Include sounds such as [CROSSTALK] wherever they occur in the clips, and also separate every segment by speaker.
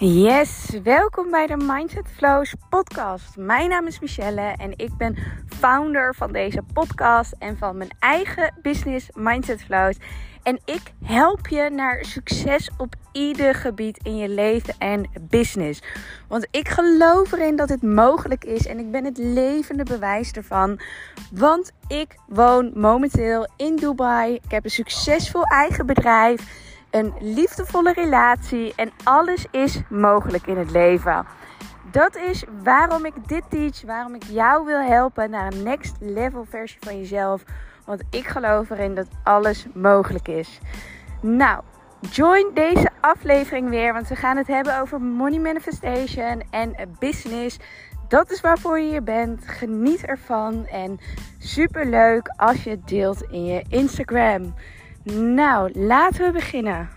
Speaker 1: Yes, welkom bij de Mindset Flows podcast. Mijn naam is Michelle en ik ben founder van deze podcast en van mijn eigen business Mindset Flows. En ik help je naar succes op ieder gebied in je leven en business. Want ik geloof erin dat het mogelijk is en ik ben het levende bewijs ervan. Want ik woon momenteel in Dubai. Ik heb een succesvol eigen bedrijf een liefdevolle relatie en alles is mogelijk in het leven. Dat is waarom ik dit teach, waarom ik jou wil helpen naar een next level versie van jezelf. Want ik geloof erin dat alles mogelijk is. Nou, join deze aflevering weer, want we gaan het hebben over money manifestation en business. Dat is waarvoor je hier bent. Geniet ervan en super leuk als je het deelt in je Instagram. Nou, laten we beginnen.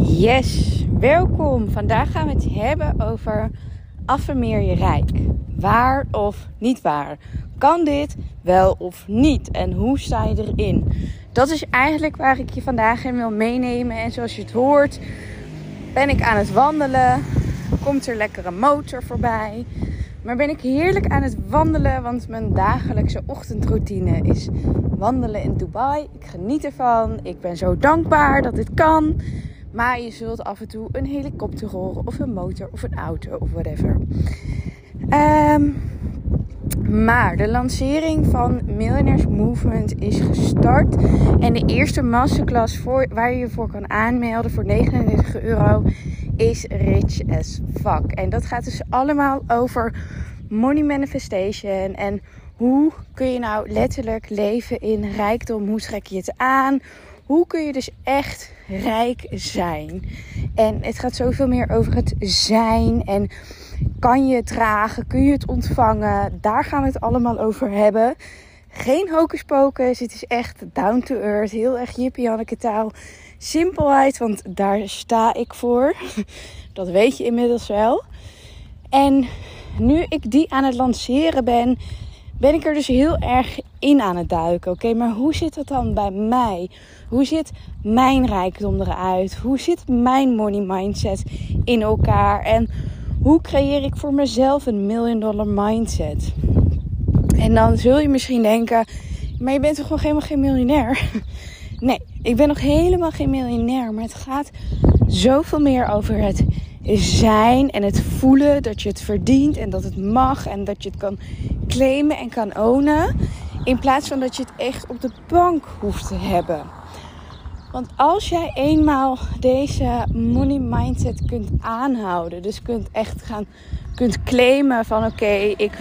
Speaker 1: Yes, welkom. Vandaag gaan we het hebben over affirmeer je rijk. Waar of niet waar? Kan dit wel of niet? En hoe sta je erin? Dat is eigenlijk waar ik je vandaag in wil meenemen. En zoals je het hoort, ben ik aan het wandelen. Komt er lekkere motor voorbij. Maar ben ik heerlijk aan het wandelen, want mijn dagelijkse ochtendroutine is wandelen in Dubai. Ik geniet ervan. Ik ben zo dankbaar dat dit kan. Maar je zult af en toe een helikopter horen, of een motor, of een auto, of whatever. Um, maar de lancering van Millionaires Movement is gestart. En de eerste masterclass waar je je voor kan aanmelden voor 99 euro is Rich as Fuck. En dat gaat dus allemaal over money manifestation. En hoe kun je nou letterlijk leven in rijkdom? Hoe trek je het aan? Hoe kun je dus echt rijk zijn? En het gaat zoveel meer over het zijn en kan je het dragen? Kun je het ontvangen? Daar gaan we het allemaal over hebben. Geen hocus pocus. Het is echt down to earth. Heel erg jippie Janneke taal. Simpelheid, want daar sta ik voor. [LAUGHS] Dat weet je inmiddels wel. En nu ik die aan het lanceren ben, ben ik er dus heel erg in aan het duiken. Oké, maar hoe zit dat dan bij mij? Hoe zit mijn rijkdom eruit? Hoe zit mijn money mindset in elkaar? En hoe creëer ik voor mezelf een million dollar mindset? En dan zul je misschien denken, maar je bent toch nog helemaal geen miljonair? [LAUGHS] Nee, ik ben nog helemaal geen miljonair. Maar het gaat zoveel meer over het zijn en het voelen dat je het verdient en dat het mag en dat je het kan claimen en kan ownen. In plaats van dat je het echt op de bank hoeft te hebben. Want als jij eenmaal deze money mindset kunt aanhouden, dus kunt echt gaan, kunt claimen van oké, ik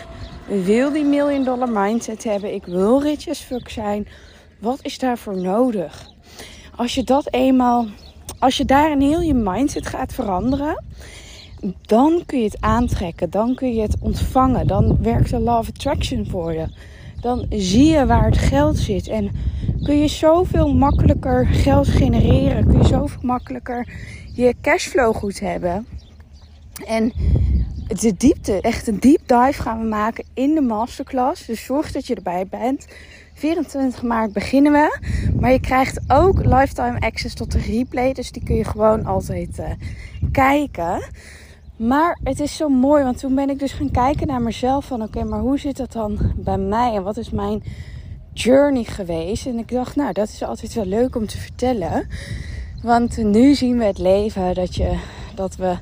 Speaker 1: wil die million dollar mindset hebben, ik wil rich as fuck zijn. Wat is daarvoor nodig? Als je dat eenmaal, als je daarin heel je mindset gaat veranderen, dan kun je het aantrekken, dan kun je het ontvangen, dan werkt de of attraction voor je. Dan zie je waar het geld zit en kun je zoveel makkelijker geld genereren. Kun je zoveel makkelijker je cashflow goed hebben. En de diepte, echt een deep dive gaan we maken in de masterclass. Dus zorg dat je erbij bent. 24 maart beginnen we. Maar je krijgt ook lifetime access tot de replay. Dus die kun je gewoon altijd uh, kijken. Maar het is zo mooi, want toen ben ik dus gaan kijken naar mezelf. Van oké, maar hoe zit dat dan bij mij? En wat is mijn journey geweest. En ik dacht, nou, dat is altijd wel leuk om te vertellen. Want nu zien we het leven dat, je, dat we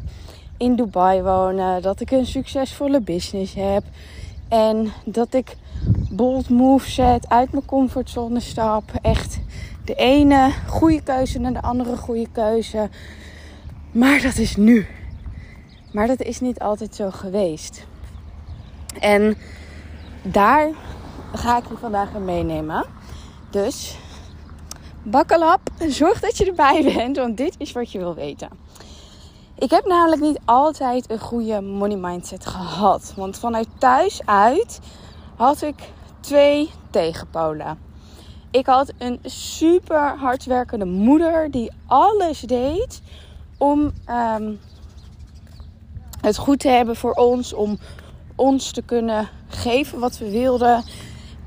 Speaker 1: in Dubai wonen. Dat ik een succesvolle business heb. En dat ik bold move zet, uit mijn comfortzone stap. Echt de ene goede keuze naar de andere goede keuze. Maar dat is nu. Maar dat is niet altijd zo geweest. En daar ga ik je vandaag in meenemen. Dus bakkel op en zorg dat je erbij bent, want dit is wat je wil weten. Ik heb namelijk niet altijd een goede money mindset gehad. Want vanuit thuis uit had ik twee tegenpolen. Ik had een super hardwerkende moeder die alles deed om ehm, het goed te hebben voor ons, om ons te kunnen geven wat we wilden.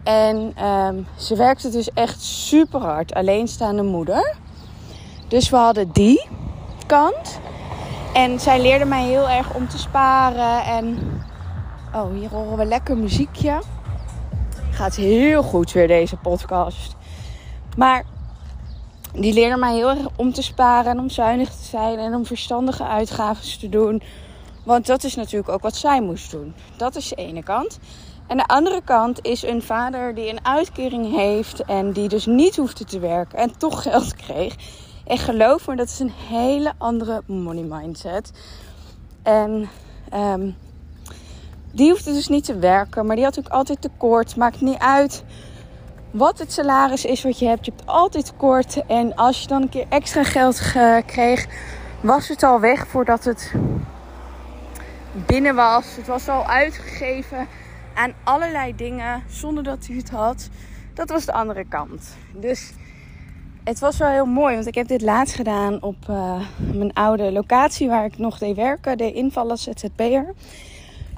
Speaker 1: En um, ze werkte dus echt super hard. Alleenstaande moeder. Dus we hadden die kant. En zij leerde mij heel erg om te sparen. En oh, hier horen we lekker muziekje. Gaat heel goed weer deze podcast. Maar die leerde mij heel erg om te sparen en om zuinig te zijn en om verstandige uitgaven te doen. Want dat is natuurlijk ook wat zij moest doen. Dat is de ene kant. En de andere kant is een vader die een uitkering heeft en die dus niet hoefde te werken en toch [LAUGHS] geld kreeg. En geloof me, dat is een hele andere money mindset. En um, die hoefde dus niet te werken, maar die had ook altijd tekort. Maakt niet uit wat het salaris is wat je hebt. Je hebt altijd tekort. En als je dan een keer extra geld kreeg, was het al weg voordat het binnen was. Het was al uitgegeven aan allerlei dingen zonder dat hij het had. Dat was de andere kant. Dus het was wel heel mooi, want ik heb dit laatst gedaan op uh, mijn oude locatie waar ik nog deed werken, de invallen ZZP'er.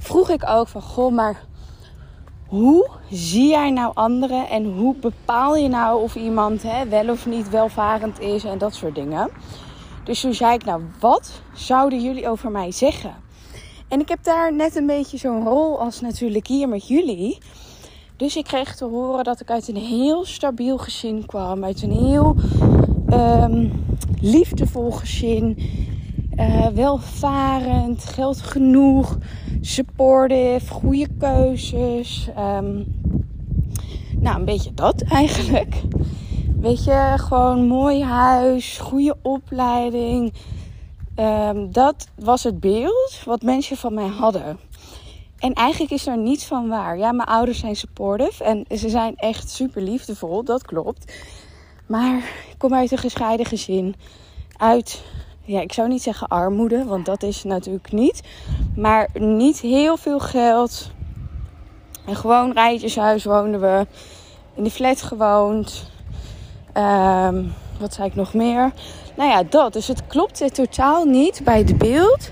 Speaker 1: Vroeg ik ook van, goh, maar hoe zie jij nou anderen en hoe bepaal je nou of iemand hè, wel of niet welvarend is en dat soort dingen. Dus toen zei ik, nou, wat zouden jullie over mij zeggen? En ik heb daar net een beetje zo'n rol als natuurlijk hier met jullie. Dus ik kreeg te horen dat ik uit een heel stabiel gezin kwam. Uit een heel um, liefdevol gezin. Uh, welvarend, geld genoeg, supportive, goede keuzes. Um, nou, een beetje dat [LAUGHS] eigenlijk. Weet je, gewoon mooi huis, goede opleiding. Um, dat was het beeld wat mensen van mij hadden. En eigenlijk is er niets van waar. Ja, mijn ouders zijn supportive en ze zijn echt super liefdevol, dat klopt. Maar ik kom uit een gescheiden gezin. Uit, ja, ik zou niet zeggen armoede, want dat is natuurlijk niet. Maar niet heel veel geld. En gewoon rijtjeshuis woonden we. In de flat gewoond. Um, wat zei ik nog meer? Nou ja, dat. Dus het klopte totaal niet bij het beeld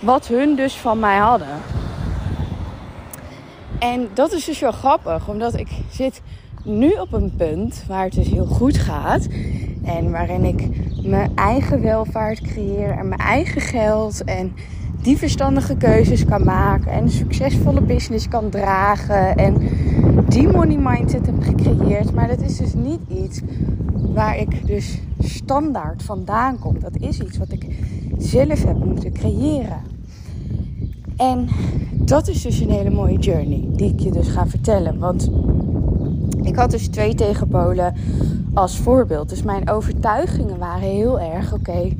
Speaker 1: wat hun dus van mij hadden. En dat is dus wel grappig, omdat ik zit nu op een punt waar het dus heel goed gaat. En waarin ik mijn eigen welvaart creëer en mijn eigen geld. En die verstandige keuzes kan maken. En een succesvolle business kan dragen. En die money mindset heb gecreëerd. Maar dat is dus niet iets waar ik dus standaard vandaan kom. Dat is iets wat ik zelf heb moeten creëren. En dat is dus een hele mooie journey die ik je dus ga vertellen. Want ik had dus twee tegenpolen als voorbeeld. Dus mijn overtuigingen waren heel erg: oké,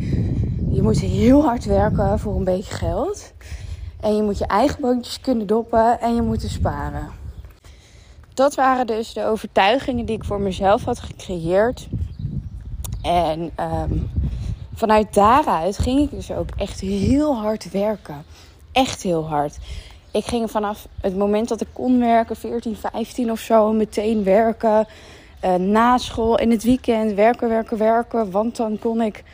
Speaker 1: je moet heel hard werken voor een beetje geld. En je moet je eigen boontjes kunnen doppen en je moet sparen. Dat waren dus de overtuigingen die ik voor mezelf had gecreëerd. En um, vanuit daaruit ging ik dus ook echt heel hard werken echt heel hard. Ik ging vanaf het moment dat ik kon werken, 14, 15 of zo, meteen werken. Uh, na school, in het weekend, werken, werken, werken. Want dan kon ik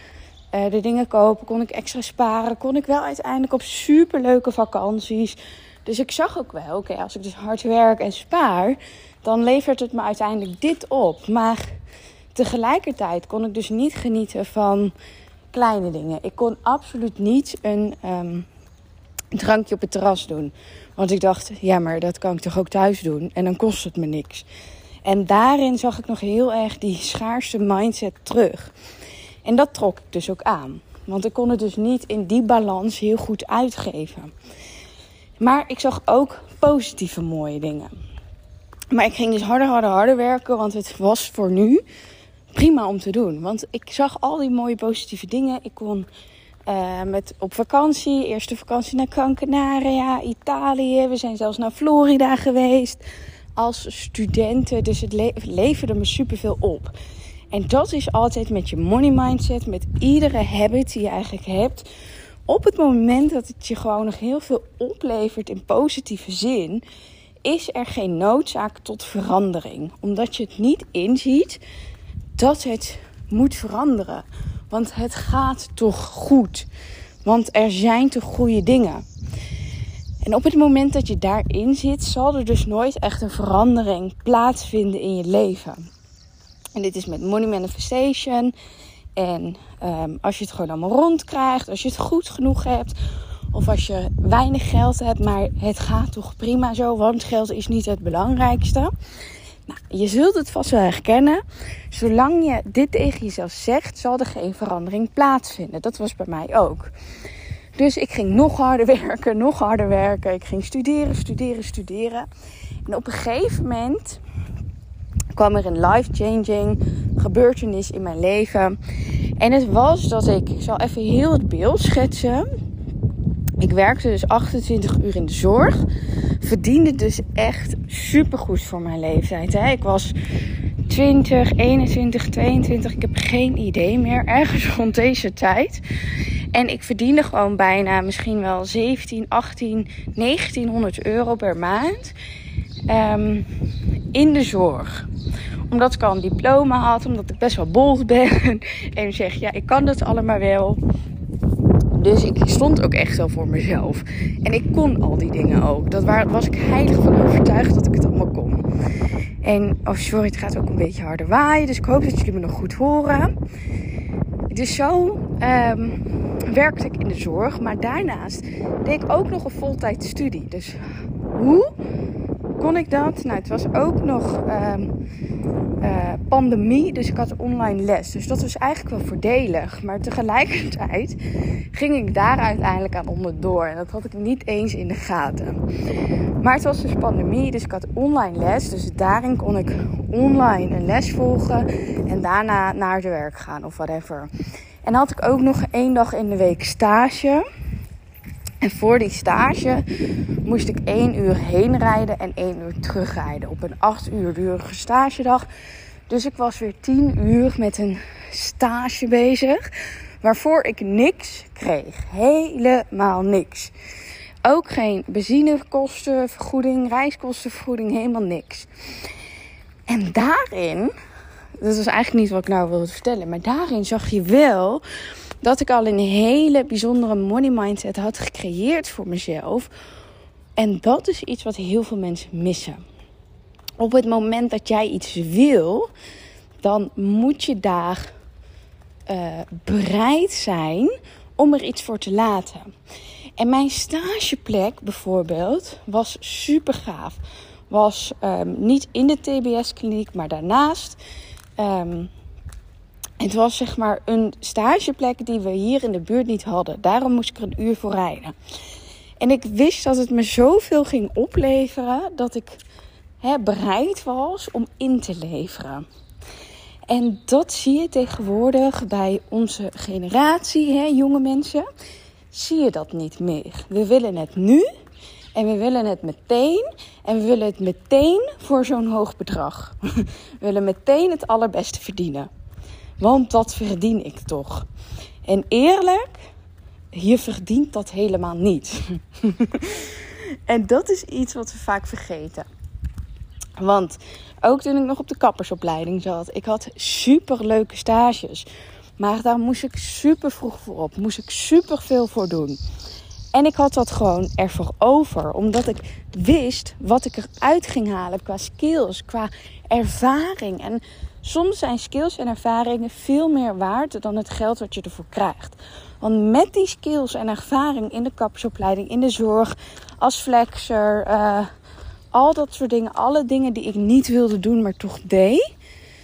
Speaker 1: uh, de dingen kopen, kon ik extra sparen. Kon ik wel uiteindelijk op superleuke vakanties. Dus ik zag ook wel, oké, als ik dus hard werk en spaar, dan levert het me uiteindelijk dit op. Maar tegelijkertijd kon ik dus niet genieten van kleine dingen. Ik kon absoluut niet een een drankje op het terras doen. Want ik dacht, ja, maar dat kan ik toch ook thuis doen en dan kost het me niks. En daarin zag ik nog heel erg die schaarste mindset terug. En dat trok ik dus ook aan. Want ik kon het dus niet in die balans heel goed uitgeven. Maar ik zag ook positieve mooie dingen. Maar ik ging dus harder, harder, harder werken. Want het was voor nu prima om te doen. Want ik zag al die mooie positieve dingen. Ik kon uh, met op vakantie. Eerste vakantie naar Canaria, Italië. We zijn zelfs naar Florida geweest als studenten. Dus het le leverde me superveel op. En dat is altijd met je money mindset, met iedere habit die je eigenlijk hebt. Op het moment dat het je gewoon nog heel veel oplevert in positieve zin, is er geen noodzaak tot verandering. Omdat je het niet inziet dat het moet veranderen. Want het gaat toch goed. Want er zijn toch goede dingen. En op het moment dat je daarin zit, zal er dus nooit echt een verandering plaatsvinden in je leven. En dit is met money manifestation. En ehm, als je het gewoon allemaal rondkrijgt, als je het goed genoeg hebt, of als je weinig geld hebt, maar het gaat toch prima zo, want geld is niet het belangrijkste. Nou, je zult het vast wel herkennen. Zolang je dit tegen jezelf zegt, zal er geen verandering plaatsvinden. Dat was bij mij ook. Dus ik ging nog harder [LAUGHS] werken, nog harder werken. Ik ging studeren, studeren, studeren. En op een gegeven moment kwam er een life-changing gebeurtenis in mijn leven. En het was dat ik, ik zal even heel het beeld schetsen. Ik werkte dus 28 uur in de zorg. Verdiende dus echt supergoed voor mijn leeftijd. Hè. Ik was 20, 21, 22. Ik heb geen idee meer. Ergens [LAUGHS] rond deze tijd. En ik verdiende gewoon bijna misschien wel 17, 18, 1900 euro per maand. Um, in de zorg omdat ik al een diploma had, omdat ik best wel bold ben. [LAUGHS] En zeg, ja, ik kan dat allemaal wel. Dus ik stond ook echt wel voor mezelf. En ik kon al die dingen ook. Dat was ik heilig van overtuigd dat ik het allemaal kon. En, oh sorry, het gaat ook een beetje harder waaien. Dus ik hoop dat jullie me nog goed horen. Dus zo um, werkte ik in de zorg. Maar daarnaast deed ik ook nog een voltijd studie. Dus hoe kon ik dat? Nou, het was ook nog um, uh, pandemie, dus ik had online les. Dus dat was eigenlijk wel voordelig. Maar tegelijkertijd ging ik daar uiteindelijk aan onderdoor. En dat had ik niet eens in de gaten. Maar het was dus pandemie, dus ik had online les. Dus daarin kon ik online een les volgen en daarna naar de werk gaan of whatever. En had ik ook nog één dag in de week stage. En voor die stage moest ik één uur heen rijden en één uur terugrijden. Op een acht uur durige stagedag. Dus ik was weer tien uur met een stage bezig. Waarvoor ik niks kreeg. Helemaal niks. Ook geen benzinekostenvergoeding, reiskostenvergoeding, helemaal niks. En daarin, dat was eigenlijk niet wat ik nou wilde vertellen, maar daarin zag je wel dat ik al een hele bijzondere money mindset had gecreëerd voor mezelf. En dat is iets wat heel veel mensen missen. Op het moment dat jij iets wil, dan moet je daar uh, bereid zijn om er iets voor te laten. En mijn stageplek bijvoorbeeld was super gaaf. Was um, niet in de TBS-kliniek, maar daarnaast. Um, het was zeg maar een stageplek die we hier in de buurt niet hadden. Daarom moest ik er een uur voor rijden. En ik wist dat het me zoveel ging opleveren dat ik hè, bereid was om in te leveren. En dat zie je tegenwoordig bij onze generatie, hè, jonge mensen. Zie je dat niet meer. We willen het nu en we willen het meteen. En we willen het meteen voor zo'n hoog bedrag. [LAUGHS] We willen meteen het allerbeste verdienen. Want dat verdien ik toch. En eerlijk, je verdient dat helemaal niet. [LAUGHS] en dat is iets wat we vaak vergeten. Want ook toen ik nog op de kappersopleiding zat, ik had super leuke stages. Maar daar moest ik super vroeg voor op. Moest ik super veel voor doen. En ik had dat gewoon ervoor over. Omdat ik wist wat ik eruit ging halen qua skills, qua ervaring. En soms zijn skills en ervaringen veel meer waard dan het geld wat je ervoor krijgt. Want met die skills en ervaring in de kappersopleiding, in de zorg, als flexer, uh, al dat soort dingen, alle dingen die ik niet wilde doen, maar toch deed,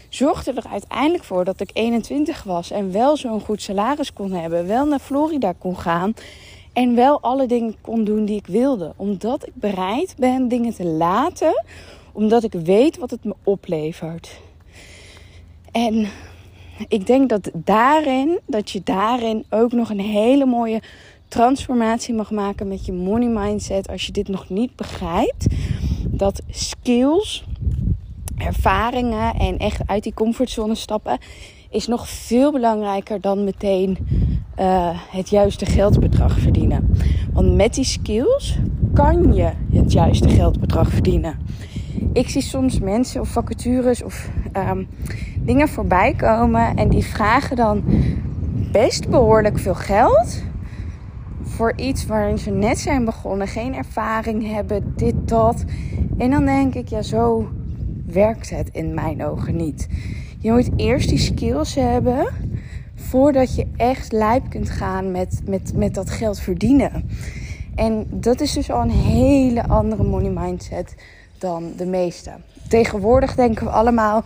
Speaker 1: zorgde er uiteindelijk voor dat ik 21 was en wel zo'n goed salaris kon hebben, wel naar Florida kon gaan en wel alle dingen kon doen die ik wilde. Omdat ik bereid ben dingen te laten, omdat ik weet wat het me oplevert. En ik denk dat daarin, dat je daarin ook nog een hele mooie transformatie mag maken met je money mindset. Als je dit nog niet begrijpt, dat skills, ervaringen en echt uit die comfortzone stappen is nog veel belangrijker dan meteen uh, het juiste geldbedrag verdienen. Want met die skills kan je het juiste geldbedrag verdienen. Ik zie soms mensen of vacatures of um, dingen voorbij komen en die vragen dan best behoorlijk veel geld voor iets waarin ze net zijn begonnen, geen ervaring hebben, dit, dat. En dan denk ik, ja, zo werkt het in mijn ogen niet. Je moet eerst die skills hebben voordat je echt lijp kunt gaan met, met, met dat geld verdienen. En dat is dus al een hele andere money mindset dan de meeste. Tegenwoordig denken we allemaal: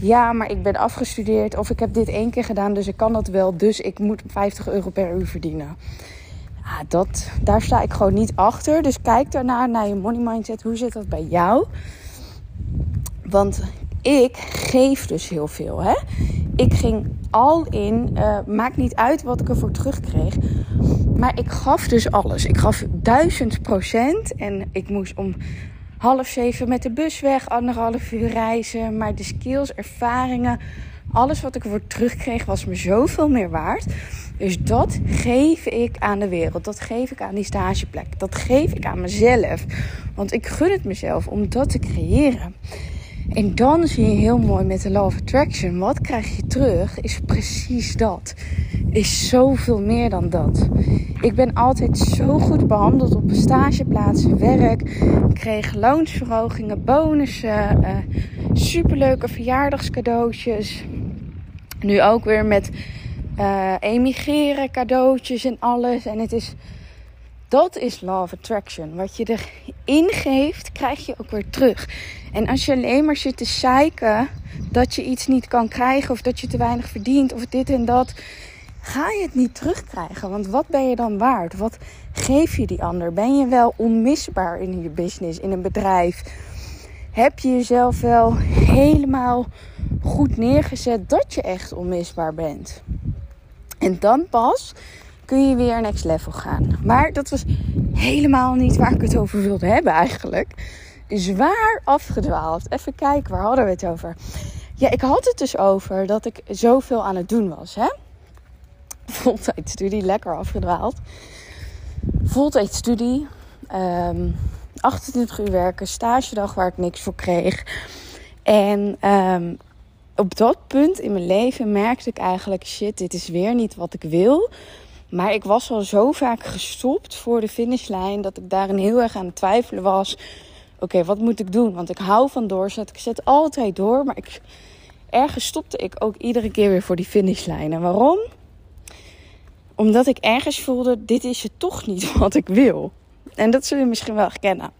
Speaker 1: ja, maar ik ben afgestudeerd of ik heb dit één keer gedaan, dus ik kan dat wel, dus ik moet 50 euro per uur verdienen. Ja, dat, daar sta ik gewoon niet achter. Dus kijk daarna naar je money mindset. Hoe zit dat bij jou? Want ik geef dus heel veel. Hè? Ik ging al in. Uh, maakt niet uit wat ik ervoor terugkreeg. Maar ik gaf dus alles. Ik gaf duizend procent. En ik moest om half zeven met de bus weg. Anderhalf uur reizen. Maar de skills, ervaringen. Alles wat ik ervoor terugkreeg was me zoveel meer waard. Dus dat geef ik aan de wereld. Dat geef ik aan die stageplek. Dat geef ik aan mezelf. Want ik gun het mezelf om dat te creëren. En dan zie je heel mooi met de Law Attraction. Wat krijg je terug? Is precies dat. Is zoveel meer dan dat. Ik ben altijd zo goed behandeld op een stageplaats, werk. Ik kreeg loonsverhogingen, bonussen, uh, superleuke verjaardagscadeautjes. Nu ook weer met uh, emigreren, cadeautjes en alles. En het is, dat is law of attraction. Wat je erin geeft, krijg je ook weer terug. En als je alleen maar zit te zeiken dat je iets niet kan krijgen of dat je te weinig verdient of dit en dat, ga je het niet terugkrijgen. Want wat ben je dan waard? Wat geef je die ander? Ben je wel onmisbaar in je business, in een bedrijf? Heb je jezelf wel helemaal goed neergezet dat je echt onmisbaar bent? En dan pas kun je weer next level gaan. Maar dat was helemaal niet waar ik het over wilde hebben eigenlijk zwaar afgedwaald. Even kijken, waar hadden we het over? Ja, ik had het dus over dat ik zoveel aan het doen was. Hè? Voltijdstudie, lekker afgedwaald. Voltijdstudie. Um, 28 uur werken, stagedag waar ik niks voor kreeg. En um, op dat punt in mijn leven merkte ik eigenlijk: shit, dit is weer niet wat ik wil. Maar ik was al zo vaak gestopt voor de finishlijn dat ik daarin heel erg aan het twijfelen was oké, wat moet ik doen? Want ik hou van doorzetten. Ik zet altijd door, maar ik, ergens stopte ik ook iedere keer weer voor die finishlijn. En waarom? Omdat ik ergens voelde, dit is het toch niet [LAUGHS] wat ik wil. En dat zul je misschien wel herkennen.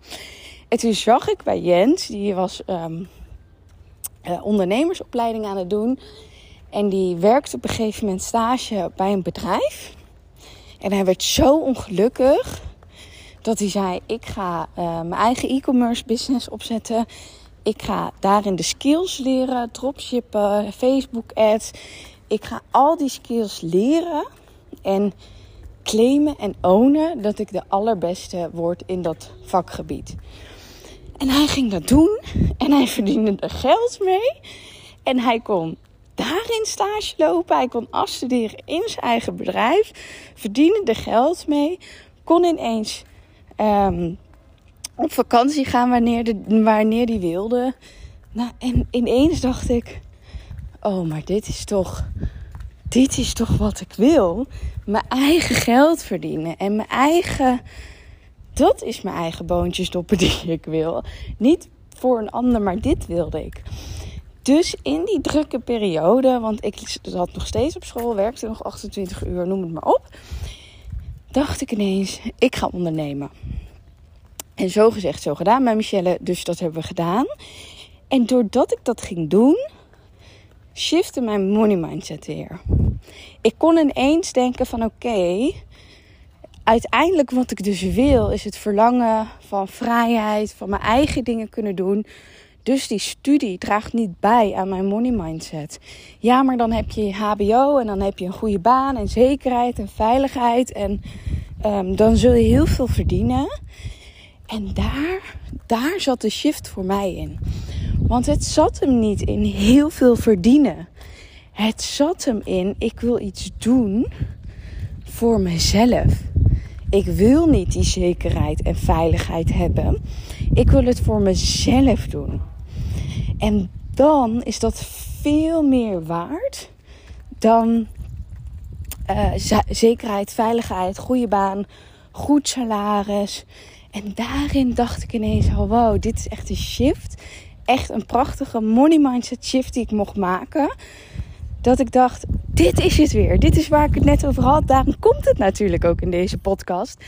Speaker 1: En toen zag ik bij Jens, die was um, ondernemersopleiding aan het doen. En die werkte op een gegeven moment stage bij een bedrijf. En hij werd zo ongelukkig dat hij zei: Ik ga uh, mijn eigen e-commerce business opzetten. Ik ga daarin de skills leren, dropshippen, Facebook ads. Ik ga al die skills leren en claimen en ownen dat ik de allerbeste word in dat vakgebied. En hij ging dat doen en hij verdiende er geld mee. En hij kon daarin stage lopen. Hij kon afstuderen in zijn eigen bedrijf. Verdiende er geld mee. Kon ineens um, op vakantie gaan wanneer, de, wanneer die wilde. Nou, en ineens dacht ik: Oh, maar dit is toch. Dit is toch wat ik wil? Mijn eigen geld verdienen en mijn eigen. Dat is mijn eigen boontjes doppen die [LAUGHS] ik wil. Niet voor een ander, maar dit wilde ik. Dus in die drukke periode, want ik zat nog steeds op school, werkte nog 28 uur, noem het maar op dacht ik ineens, ik ga ondernemen. En zo gezegd, zo gedaan met Michelle. Dus dat hebben we gedaan. En doordat ik dat ging doen, shifte mijn money mindset weer. Ik kon ineens denken van oké, uiteindelijk wat ik dus wil is het verlangen van vrijheid, van mijn eigen dingen kunnen doen. Dus die studie draagt niet bij aan mijn money mindset. Ja, maar dan heb je HBO en dan heb je een goede baan en zekerheid en veiligheid. En um, dan zul je heel veel verdienen. En daar, daar zat de shift voor mij in. Want het zat hem niet in heel veel verdienen. Het zat hem in, ik wil iets doen voor mezelf. Ik wil niet die zekerheid en veiligheid hebben. Ik wil het voor mezelf doen. En dan is dat veel meer waard dan uh, zekerheid, veiligheid, goede baan, goed salaris. En daarin dacht ik ineens: oh wow, dit is echt een shift. Echt een prachtige money mindset shift die ik mocht maken. Dat ik dacht: dit is het weer. Dit is waar ik het net over had. Daarom komt het natuurlijk ook in deze podcast.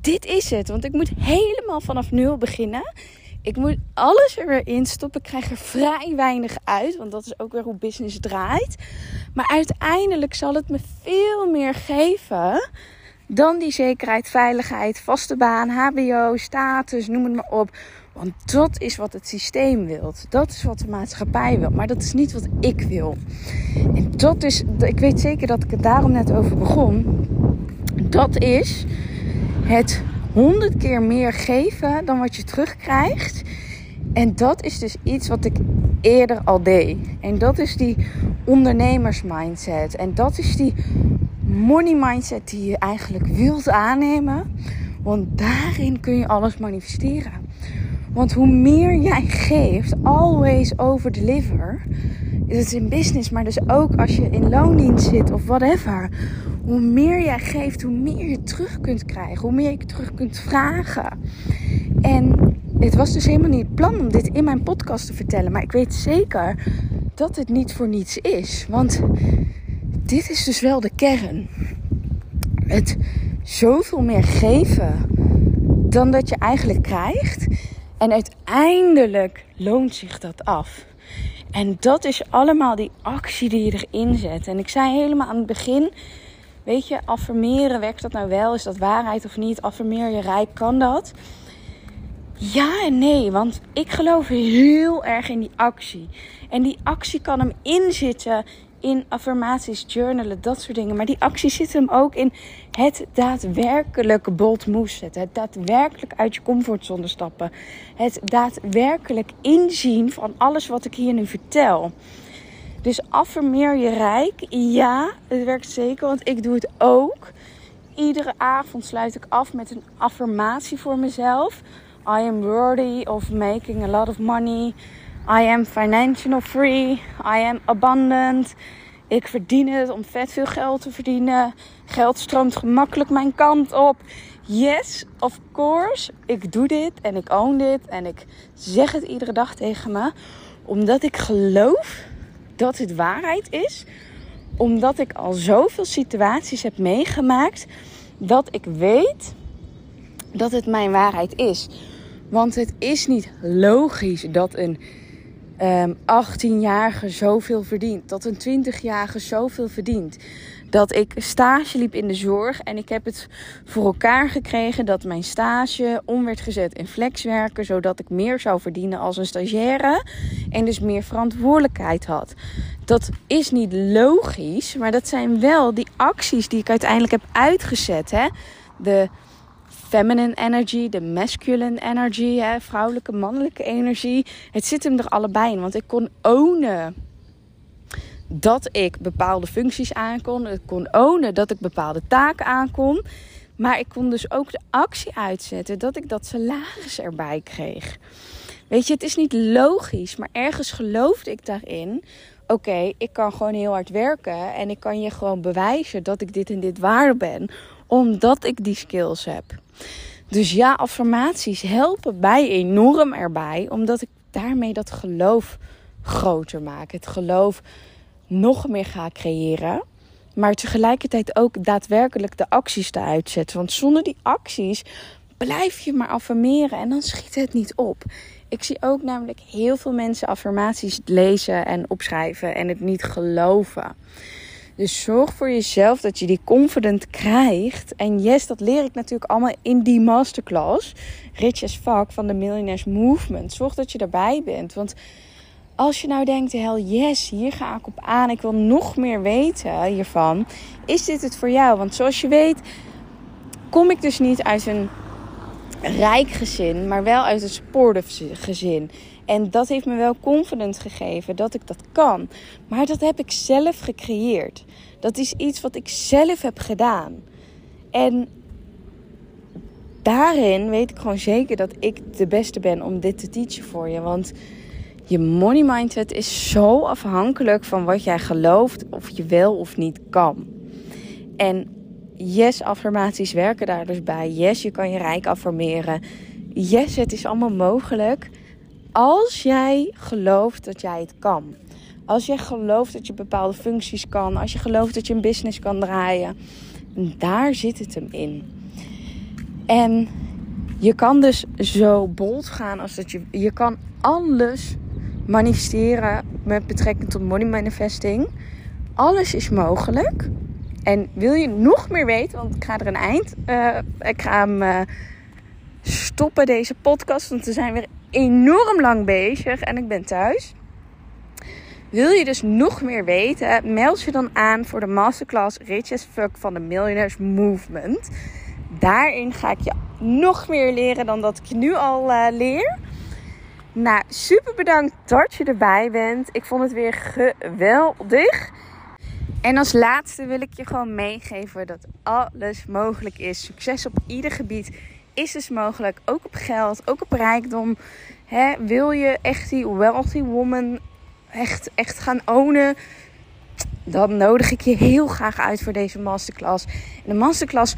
Speaker 1: Dit is het, want ik moet helemaal vanaf nul beginnen. Ik moet alles er weer in stoppen. Ik krijg er vrij weinig uit, want dat is ook weer hoe business draait. Maar uiteindelijk zal het me veel meer geven dan die zekerheid, veiligheid, vaste baan, HBO, status, noem het maar op. Want dat is wat het systeem wil. Dat is wat de maatschappij wil. Maar dat is niet wat ik wil. En dat is, ik weet zeker dat ik het daarom net over begon. Dat is het honderd keer meer geven dan wat je terugkrijgt. En dat is dus iets wat ik eerder al deed. En dat is die ondernemersmindset. En dat is die money mindset die je eigenlijk wilt aannemen. Want daarin kun je alles manifesteren. Want hoe meer jij geeft, always over deliver. Is het in business, maar dus ook als je in loondienst zit of whatever. Hoe meer jij geeft, hoe meer je terug kunt krijgen. Hoe meer je terug kunt vragen. En het was dus helemaal niet het plan om dit in mijn podcast te vertellen. Maar ik weet zeker dat het niet voor niets is. Want dit is dus wel de kern. Het zoveel meer geven dan dat je eigenlijk krijgt. En uiteindelijk loont zich dat af. En dat is allemaal die actie die je erin zet. En ik zei helemaal aan het begin: Weet je, affirmeren, werkt dat nou wel? Is dat waarheid of niet? Affirmeer je rijk, kan dat? Ja en nee, want ik geloof heel erg in die actie. En die actie kan hem inzitten in affirmaties, journalen, dat soort dingen. Maar die actie zit hem ook in het daadwerkelijk bold move zetten. Het daadwerkelijk uit je comfortzone stappen. Het daadwerkelijk inzien van alles wat ik hier nu vertel. Dus affirmeer je rijk. Ja, het werkt zeker, want ik doe het ook. Iedere avond sluit ik af met een affirmatie voor mezelf. I am worthy of making a lot of money. I am financial free. I am abundant. Ik verdien het om vet veel geld te verdienen. Geld stroomt gemakkelijk mijn kant op. Yes, of course. Ik doe dit en ik own dit. En ik zeg het iedere dag tegen me. Omdat ik geloof dat het waarheid is. Omdat ik al zoveel situaties heb meegemaakt. Dat ik weet dat het mijn waarheid is. Want het is niet logisch dat een um, ehm, 18-jarige zoveel verdient. Dat een 20-jarige zoveel verdient. Dat ik stage liep in de zorg en ik heb het voor elkaar gekregen dat mijn stage om werd gezet in flexwerken. Zodat ik meer zou verdienen als een stagiaire en dus meer verantwoordelijkheid had. Dat is niet logisch, maar dat zijn wel die acties die ik uiteindelijk heb uitgezet. Hè? De feminine energy, de masculine energy, hè, vrouwelijke, mannelijke energie. Het zit hem er allebei in, want ik kon ownen dat ik bepaalde functies aankon. Ik kon ownen dat ik bepaalde taken aankon. Maar ik kon dus ook de actie uitzetten dat ik dat salaris erbij kreeg. Weet je, het is niet logisch, maar ergens geloofde ik daarin. Oké, ik kan gewoon heel hard werken en ik kan je gewoon bewijzen dat ik dit en dit waar ben, omdat ik die skills heb. Dus ja, affirmaties helpen mij enorm erbij, omdat ik daarmee dat geloof groter maak. Het geloof nog meer ga creëren. Maar tegelijkertijd ook daadwerkelijk de acties te uitzetten. Want zonder die acties blijf je maar affirmeren en dan schiet het niet op. Ik zie ook namelijk heel veel mensen affirmaties lezen en opschrijven en het niet geloven. Dus zorg voor jezelf dat je die confident krijgt. En yes, dat leer ik natuurlijk allemaal in die masterclass. Rich as fuck van de Millionaires Movement. Zorg dat je erbij bent. Want als je nou denkt, hel yes, hier ga ik op aan. Ik wil nog meer weten hiervan. Is dit het voor jou? Want zoals je weet, kom ik dus niet uit een rijk gezin, maar wel uit een supportive gezin. En dat heeft me wel confidence gegeven dat ik dat kan. Maar dat heb ik zelf gecreëerd. Dat is iets wat ik zelf heb gedaan. En daarin weet ik gewoon zeker dat ik de beste ben om dit te teachen voor je. Want je money mindset is zo afhankelijk van wat jij gelooft of je wel of niet kan. En yes, affirmaties werken daar dus bij. Yes, je kan je rijk affirmeren. Yes, het is allemaal mogelijk als jij gelooft dat jij het kan. Als je gelooft dat je bepaalde functies kan. Als je gelooft dat je een business kan draaien. daar zit het hem in. En je kan dus zo bold gaan als dat je. Je kan alles manifesteren met betrekking tot money manifesting. Alles is mogelijk. En wil je nog meer weten, want ik ga er een eind. Uh, ik ga hem uh, stoppen, deze podcast. Want we zijn weer enorm lang bezig en ik ben thuis. Wil je dus nog meer weten? Meld je dan aan voor de masterclass Rich as Fuck van de Millionaires Movement. Daarin ga ik je nog meer leren dan dat ik je nu al uh, leer. Nou, super bedankt dat je erbij bent. Ik vond het weer geweldig. En als laatste wil ik je gewoon meegeven dat alles mogelijk is. Succes op ieder gebied is dus mogelijk. Ook op geld, ook op rijkdom. wil je echt die wealthy woman echt, echt gaan ownen? Dan nodig ik je heel graag uit voor deze masterclass. De masterclass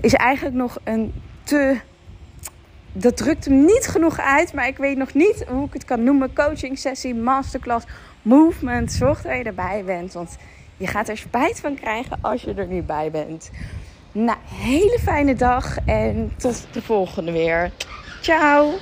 Speaker 1: is eigenlijk nog een te. Dat drukt hem niet genoeg uit, maar ik weet nog niet hoe ik het kan noemen. Coaching sessie, masterclass, movement. Zorg dat je erbij bent. Want je gaat er spijt van krijgen als je er nu bij bent. Nou, hele fijne dag en tot de volgende weer. Ciao!